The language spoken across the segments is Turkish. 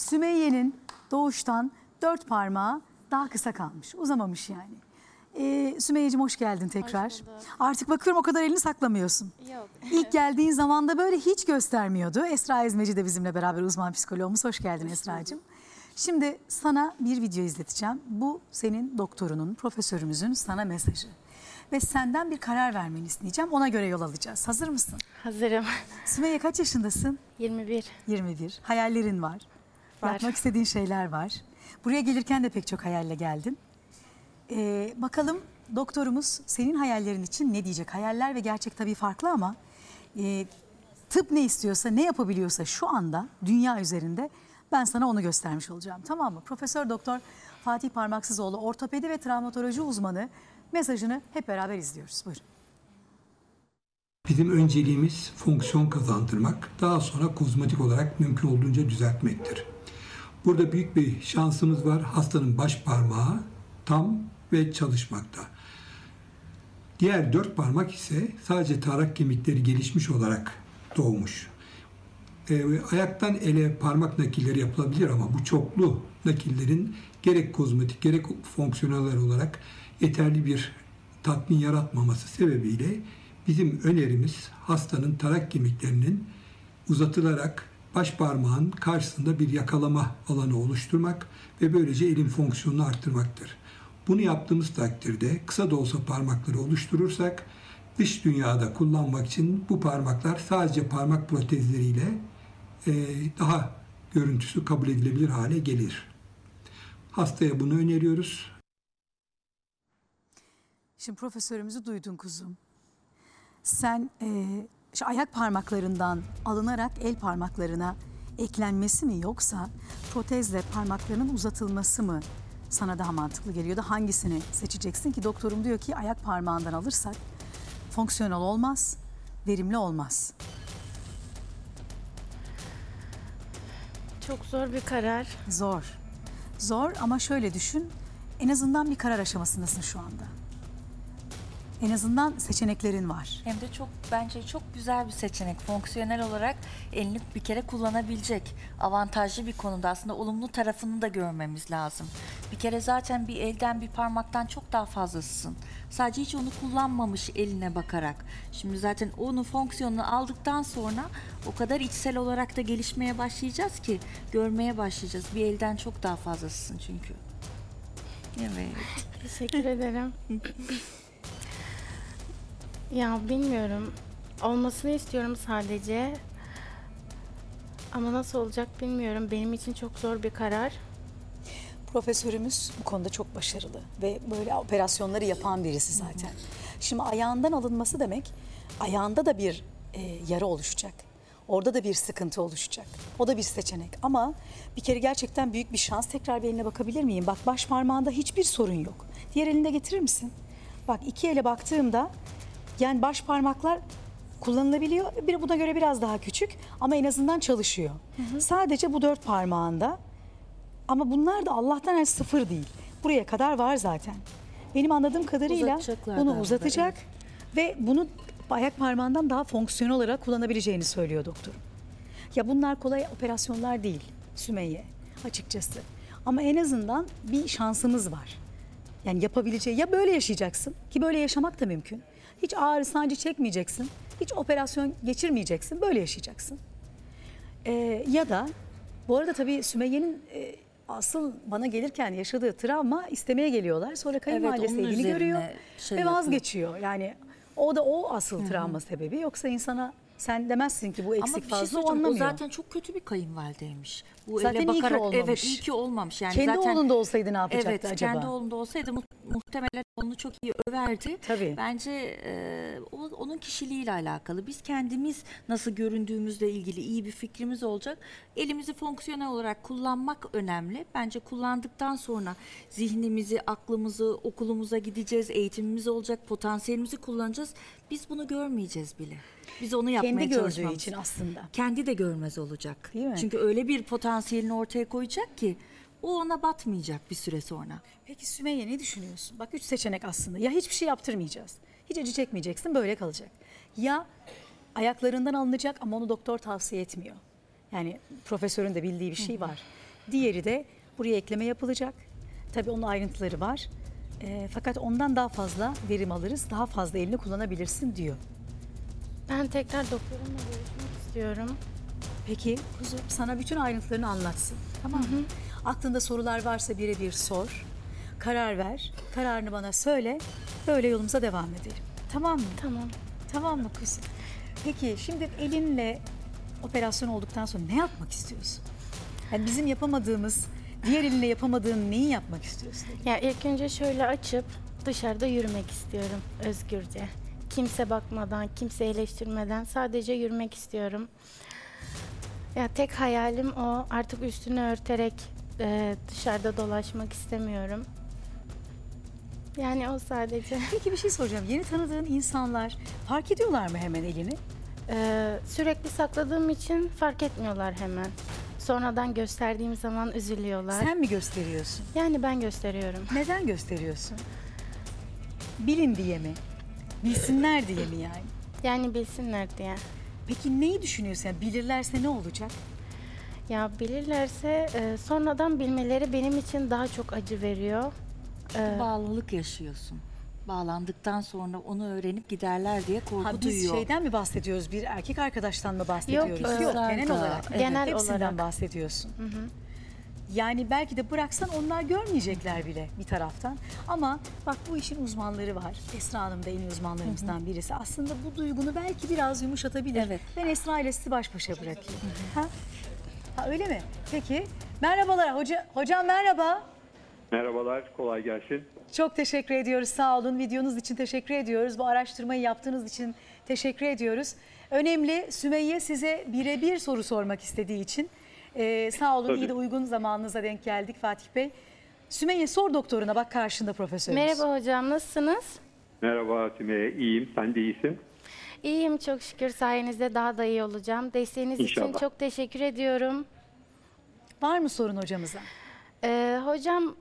Sümeyye'nin doğuştan dört parmağı daha kısa kalmış. Uzamamış yani. Ee, Sümeyye'cim hoş geldin tekrar. bulduk. Artık bakıyorum o kadar elini saklamıyorsun. Yok. İlk geldiğin zaman da böyle hiç göstermiyordu. Esra Ezmeci de bizimle beraber uzman psikoloğumuz. Hoş geldin Esra'cığım. Şimdi sana bir video izleteceğim. Bu senin doktorunun, profesörümüzün sana mesajı. Ve senden bir karar vermeni isteyeceğim. Ona göre yol alacağız. Hazır mısın? Hazırım. Sümeyye kaç yaşındasın? 21. 21. Hayallerin var. Var. Yapmak istediğin şeyler var. Buraya gelirken de pek çok hayalle geldin. Ee, bakalım doktorumuz senin hayallerin için ne diyecek? Hayaller ve gerçek tabii farklı ama e, tıp ne istiyorsa, ne yapabiliyorsa şu anda dünya üzerinde ben sana onu göstermiş olacağım. Tamam mı? Profesör Doktor Fatih Parmaksızoğlu ortopedi ve travmatoloji uzmanı mesajını hep beraber izliyoruz. Buyurun. Bizim önceliğimiz fonksiyon kazandırmak, daha sonra kozmetik olarak mümkün olduğunca düzeltmektir. Burada büyük bir şansımız var. Hastanın baş parmağı tam ve çalışmakta. Diğer dört parmak ise sadece tarak kemikleri gelişmiş olarak doğmuş. Ee, ayaktan ele parmak nakilleri yapılabilir ama bu çoklu nakillerin gerek kozmetik gerek fonksiyonel olarak yeterli bir tatmin yaratmaması sebebiyle bizim önerimiz hastanın tarak kemiklerinin uzatılarak baş parmağın karşısında bir yakalama alanı oluşturmak ve böylece elin fonksiyonunu arttırmaktır. Bunu yaptığımız takdirde kısa da olsa parmakları oluşturursak dış dünyada kullanmak için bu parmaklar sadece parmak protezleriyle e, daha görüntüsü kabul edilebilir hale gelir. Hastaya bunu öneriyoruz. Şimdi profesörümüzü duydun kuzum. Sen e, ayak parmaklarından alınarak el parmaklarına eklenmesi mi yoksa protezle parmaklarının uzatılması mı sana daha mantıklı geliyor da hangisini seçeceksin ki doktorum diyor ki ayak parmağından alırsak fonksiyonel olmaz, verimli olmaz. Çok zor bir karar. Zor. Zor ama şöyle düşün. En azından bir karar aşamasındasın şu anda. En azından seçeneklerin var. Hem de çok bence çok güzel bir seçenek. Fonksiyonel olarak elini bir kere kullanabilecek. Avantajlı bir konuda aslında olumlu tarafını da görmemiz lazım. Bir kere zaten bir elden bir parmaktan çok daha fazlasısın. Sadece hiç onu kullanmamış eline bakarak. Şimdi zaten onun fonksiyonunu aldıktan sonra o kadar içsel olarak da gelişmeye başlayacağız ki görmeye başlayacağız. Bir elden çok daha fazlasısın çünkü. Evet. Teşekkür ederim. ya bilmiyorum. Olmasını istiyorum sadece. Ama nasıl olacak bilmiyorum. Benim için çok zor bir karar. Profesörümüz bu konuda çok başarılı ve böyle operasyonları yapan birisi zaten. Şimdi ayağından alınması demek ayağında da bir e, yara oluşacak. Orada da bir sıkıntı oluşacak. O da bir seçenek ama bir kere gerçekten büyük bir şans. Tekrar bir eline bakabilir miyim? Bak baş parmağında hiçbir sorun yok. Diğer elinde getirir misin? Bak iki ele baktığımda yani baş parmaklar kullanılabiliyor. Bir buna göre biraz daha küçük ama en azından çalışıyor. Sadece bu dört parmağında ama bunlar da Allah'tan el sıfır değil. Buraya kadar var zaten. Benim anladığım kadarıyla bunu uzatacak ve bunu ayak parmağından daha fonksiyonel olarak kullanabileceğini söylüyor doktor. Ya bunlar kolay operasyonlar değil Sümeyye açıkçası. Ama en azından bir şansımız var. Yani yapabileceği ya böyle yaşayacaksın ki böyle yaşamak da mümkün. Hiç ağrı sancı çekmeyeceksin. Hiç operasyon geçirmeyeceksin. Böyle yaşayacaksın. Ee, ya da bu arada tabii Sümeyye'nin e, asıl bana gelirken yaşadığı travma istemeye geliyorlar. Sonra kayınvalidesi onun ilgili görüyor şey ve vazgeçiyor. Yani o da o asıl travma sebebi. Yoksa insana sen demezsin ki bu Ama eksik bir şey fazla o söyleyeceğim, o anlamıyor. zaten çok kötü bir kayınvalideymiş. Bu Zaten iyi ele ki bakarak olmamış. evet iyi ki olmamış. Yani Kendi zaten, oğlunda olsaydı ne yapacaktı evet, acaba? kendi oğlunda olsaydı mu- muhtemelen onu çok iyi överdi. Tabii. Bence e, o, onun kişiliğiyle alakalı. Biz kendimiz nasıl göründüğümüzle ilgili iyi bir fikrimiz olacak. Elimizi fonksiyonel olarak kullanmak önemli. Bence kullandıktan sonra zihnimizi, aklımızı, okulumuza gideceğiz, eğitimimiz olacak, potansiyelimizi kullanacağız. Biz bunu görmeyeceğiz bile. Biz onu yapmaya Kendi gördüğü çalışmamız. için aslında. Kendi de görmez olacak. Değil mi? Çünkü öyle bir potansiyelini ortaya koyacak ki o ona batmayacak bir süre sonra. Peki Sümeyye ne düşünüyorsun? Bak üç seçenek aslında. Ya hiçbir şey yaptırmayacağız. Hiç acı çekmeyeceksin böyle kalacak. Ya ayaklarından alınacak ama onu doktor tavsiye etmiyor. Yani profesörün de bildiği bir şey var. Diğeri de buraya ekleme yapılacak. Tabii onun ayrıntıları var. Ee, fakat ondan daha fazla verim alırız. Daha fazla elini kullanabilirsin diyor. Ben tekrar doktorumla görüşmek istiyorum. Peki kuzum sana bütün ayrıntılarını anlatsın. Tamam mı? Aklında sorular varsa birebir sor. Karar ver. Kararını bana söyle. Böyle yolumuza devam edelim. Tamam mı? Tamam. Tamam mı kuzum? Peki şimdi elinle operasyon olduktan sonra ne yapmak istiyorsun? Yani bizim yapamadığımız, diğer elinle yapamadığın neyi yapmak istiyorsun? Ya ilk önce şöyle açıp dışarıda yürümek istiyorum özgürce. Kimse bakmadan, kimse eleştirmeden sadece yürümek istiyorum. Ya tek hayalim o. Artık üstünü örterek e, dışarıda dolaşmak istemiyorum. Yani o sadece. Peki bir şey soracağım. Yeni tanıdığın insanlar fark ediyorlar mı hemen elini? E, sürekli sakladığım için fark etmiyorlar hemen. Sonradan gösterdiğim zaman üzülüyorlar. Sen mi gösteriyorsun? Yani ben gösteriyorum. Neden gösteriyorsun? Bilin diye mi? Bilsinler diye mi yani? Yani bilsinler diye. Peki neyi düşünüyorsun? Yani bilirlerse ne olacak? Ya bilirlerse e, sonradan bilmeleri benim için daha çok acı veriyor. E, Bağlılık yaşıyorsun. Bağlandıktan sonra onu öğrenip giderler diye korku Ha, biz duyuyor. şeyden mi bahsediyoruz? Bir erkek arkadaştan mı bahsediyoruz? Yok, Yok, kızlar genel olarak. Genel Hepsinden olarak. bahsediyorsun. Yani belki de bıraksan onlar görmeyecekler bile bir taraftan. Ama bak bu işin uzmanları var. Esra Hanım da en iyi uzmanlarımızdan birisi. Aslında bu duygunu belki biraz yumuşatabilir. Evet. Ben Esra ile sizi baş başa bırakayım. Ha? ha öyle mi? Peki. Merhabalar hoca, hocam merhaba. Merhabalar, kolay gelsin. Çok teşekkür ediyoruz. Sağ olun. Videonuz için teşekkür ediyoruz. Bu araştırmayı yaptığınız için teşekkür ediyoruz. Önemli Sümeyye size birebir soru sormak istediği için. Ee, sağ olun. Tabii. İyi de uygun zamanınıza denk geldik Fatih Bey. Sümeyye sor doktoruna bak karşında profesörümüz. merhaba hocam nasılsınız? Merhaba Sümeyye, iyiyim. Sen de iyisin. İyiyim çok şükür sayenizde daha da iyi olacağım. Desteğiniz için İnşallah. çok teşekkür ediyorum. Var mı sorun hocamıza? Ee, hocam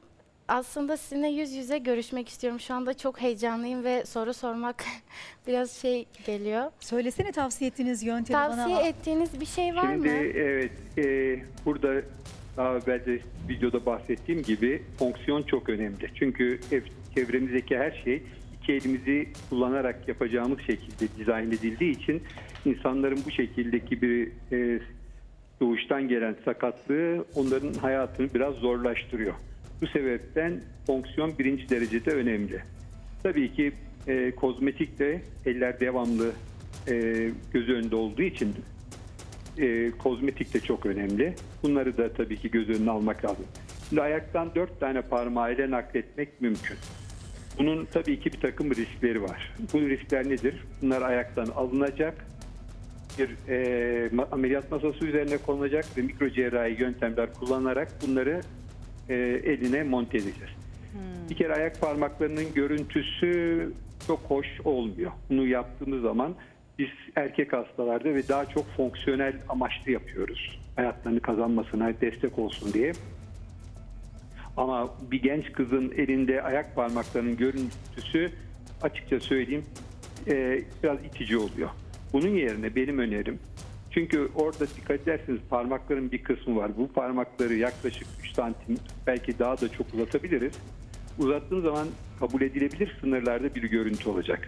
aslında sizinle yüz yüze görüşmek istiyorum. Şu anda çok heyecanlıyım ve soru sormak biraz şey geliyor. Söylesene tavsiye ettiğiniz yöntemi bana. Tavsiye ettiğiniz bir şey var Şimdi mı? evet, e, burada daha evvel de videoda bahsettiğim gibi fonksiyon çok önemli. Çünkü ev, çevremizdeki her şey iki elimizi kullanarak yapacağımız şekilde dizayn edildiği için insanların bu şekildeki bir e, doğuştan gelen sakatlığı onların hayatını biraz zorlaştırıyor. Bu sebepten fonksiyon birinci derecede önemli. Tabii ki e, kozmetik de eller devamlı e, göz önünde olduğu için e, kozmetik de çok önemli. Bunları da tabii ki göz önüne almak lazım. Şimdi ayaktan dört tane parmağıyla nakletmek mümkün. Bunun tabii ki bir takım riskleri var. Bu riskler nedir? Bunlar ayaktan alınacak, bir e, ameliyat masası üzerine konulacak ve mikro cerrahi yöntemler kullanarak bunları e, eline monte edeceğiz. Bir kere ayak parmaklarının görüntüsü çok hoş olmuyor. Bunu yaptığımız zaman biz erkek hastalarda ve daha çok fonksiyonel amaçlı yapıyoruz. Hayatlarını kazanmasına destek olsun diye. Ama bir genç kızın elinde ayak parmaklarının görüntüsü açıkça söyleyeyim e, biraz itici oluyor. Bunun yerine benim önerim çünkü orada dikkat ederseniz parmakların bir kısmı var. Bu parmakları yaklaşık 3 santim belki daha da çok uzatabiliriz. Uzattığın zaman kabul edilebilir sınırlarda bir görüntü olacak.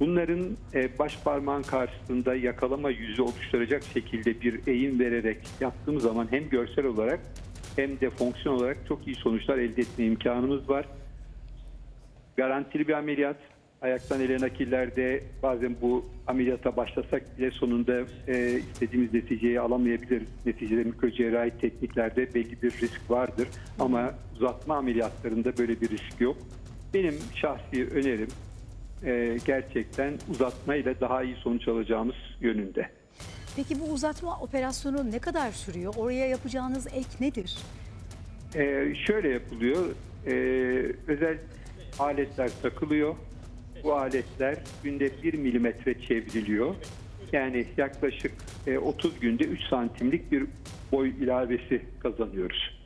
Bunların e, baş parmağın karşısında yakalama yüzü oluşturacak şekilde bir eğim vererek yaptığımız zaman hem görsel olarak hem de fonksiyon olarak çok iyi sonuçlar elde etme imkanımız var. Garantili bir ameliyat. Ayaktan ele nakillerde bazen bu ameliyata başlasak bile sonunda e, istediğimiz neticeyi alamayabiliriz. Neticede mikrocerrahi tekniklerde belli bir risk vardır. Ama uzatma ameliyatlarında böyle bir risk yok. Benim şahsi önerim e, gerçekten uzatmayla daha iyi sonuç alacağımız yönünde. Peki bu uzatma operasyonu ne kadar sürüyor? Oraya yapacağınız ek nedir? Ee, şöyle yapılıyor. Ee, özel aletler takılıyor. Bu aletler günde 1 milimetre çevriliyor. Yani yaklaşık e, 30 günde 3 santimlik bir boy ilavesi kazanıyoruz.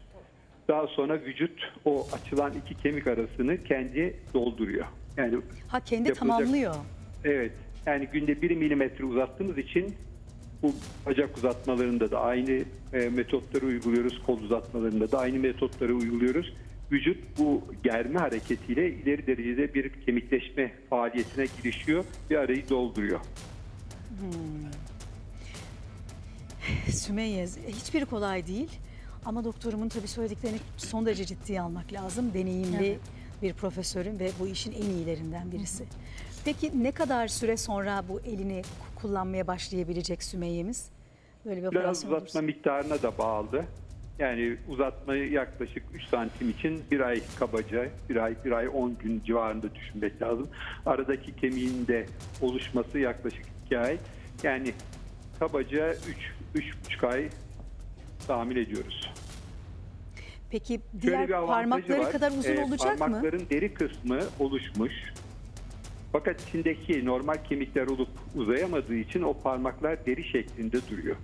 Daha sonra vücut o açılan iki kemik arasını kendi dolduruyor. Yani Ha kendi Yapılacak- tamamlıyor. Evet. Yani günde 1 milimetre uzattığımız için Bu bacak uzatmalarında da aynı e, metotları uyguluyoruz. Kol uzatmalarında da aynı metotları uyguluyoruz. Vücut bu germe hareketiyle ileri derecede bir kemikleşme faaliyetine girişiyor ve arayı dolduruyor. Sümeyye hiçbiri kolay değil. Ama doktorumun tabii söylediklerini son derece ciddiye almak lazım. Deneyimli Evet. bir profesörün ve bu işin en iyilerinden birisi. Peki ne kadar süre sonra bu elini kullanmaya başlayabilecek Sümeyye'miz? Böyle bir Biraz uzatma olursa. miktarına da bağlı. Yani uzatmayı yaklaşık 3 santim için bir ay kabaca, bir ay, bir ay 10 gün civarında düşünmek lazım. Aradaki kemiğin de oluşması yaklaşık 2 ay. Yani kabaca 3 3,5 ay tahmin ediyoruz. Peki diğer parmakları var. kadar uzun Ee, olacak mı? Parmakların deri kısmı oluşmuş. Fakat içindeki normal kemikler olup uzayamadığı için o parmaklar deri şeklinde duruyor.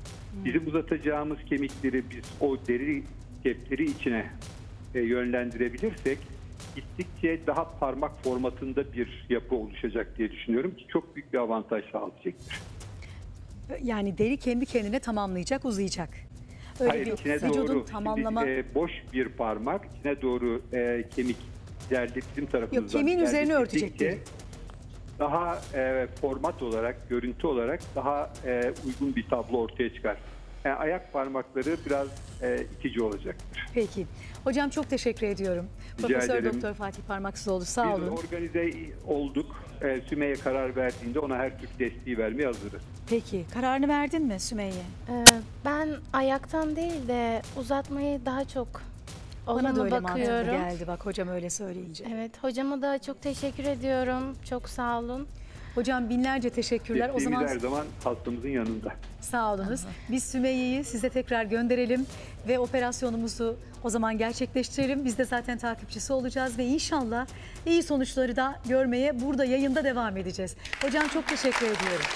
Bizim uzatacağımız kemikleri biz o deri cepleri içine e, yönlendirebilirsek gittikçe daha parmak formatında bir yapı oluşacak diye düşünüyorum ki çok büyük bir avantaj sağlayacaktır. Yani deri kendi kendine tamamlayacak, uzayacak. Öyle Hayır bir içine vücudun doğru. tamamlama Şimdi, e, boş bir parmak içine doğru e, kemik ileride bizim tarafımızdan. Yok, kemiğin üzerine örtecek değil. Daha e, format olarak, görüntü olarak daha e, uygun bir tablo ortaya çıkar. Yani ayak parmakları biraz e, itici olacaktır. Peki. Hocam çok teşekkür ediyorum. Rica Profesör ederim. Doktor Fatih Parmaksızoğlu sağ Biz olun. organize olduk. E, Sümeyye karar verdiğinde ona her türlü desteği vermeye hazırız. Peki kararını verdin mi Sümeyye? Ee, ben ayaktan değil de uzatmayı daha çok Bana da olumlu öyle mantıklı bakıyorum. geldi bak hocam öyle söyleyince. Evet, hocama da çok teşekkür ediyorum. Çok sağ olun. Hocam binlerce teşekkürler. O Desteğimiz zaman her zaman hastamızın yanında. sağ olunuz. Biz Sümeyye'yi size tekrar gönderelim ve operasyonumuzu o zaman gerçekleştirelim. Biz de zaten takipçisi olacağız ve inşallah iyi sonuçları da görmeye burada yayında devam edeceğiz. Hocam çok teşekkür ediyorum.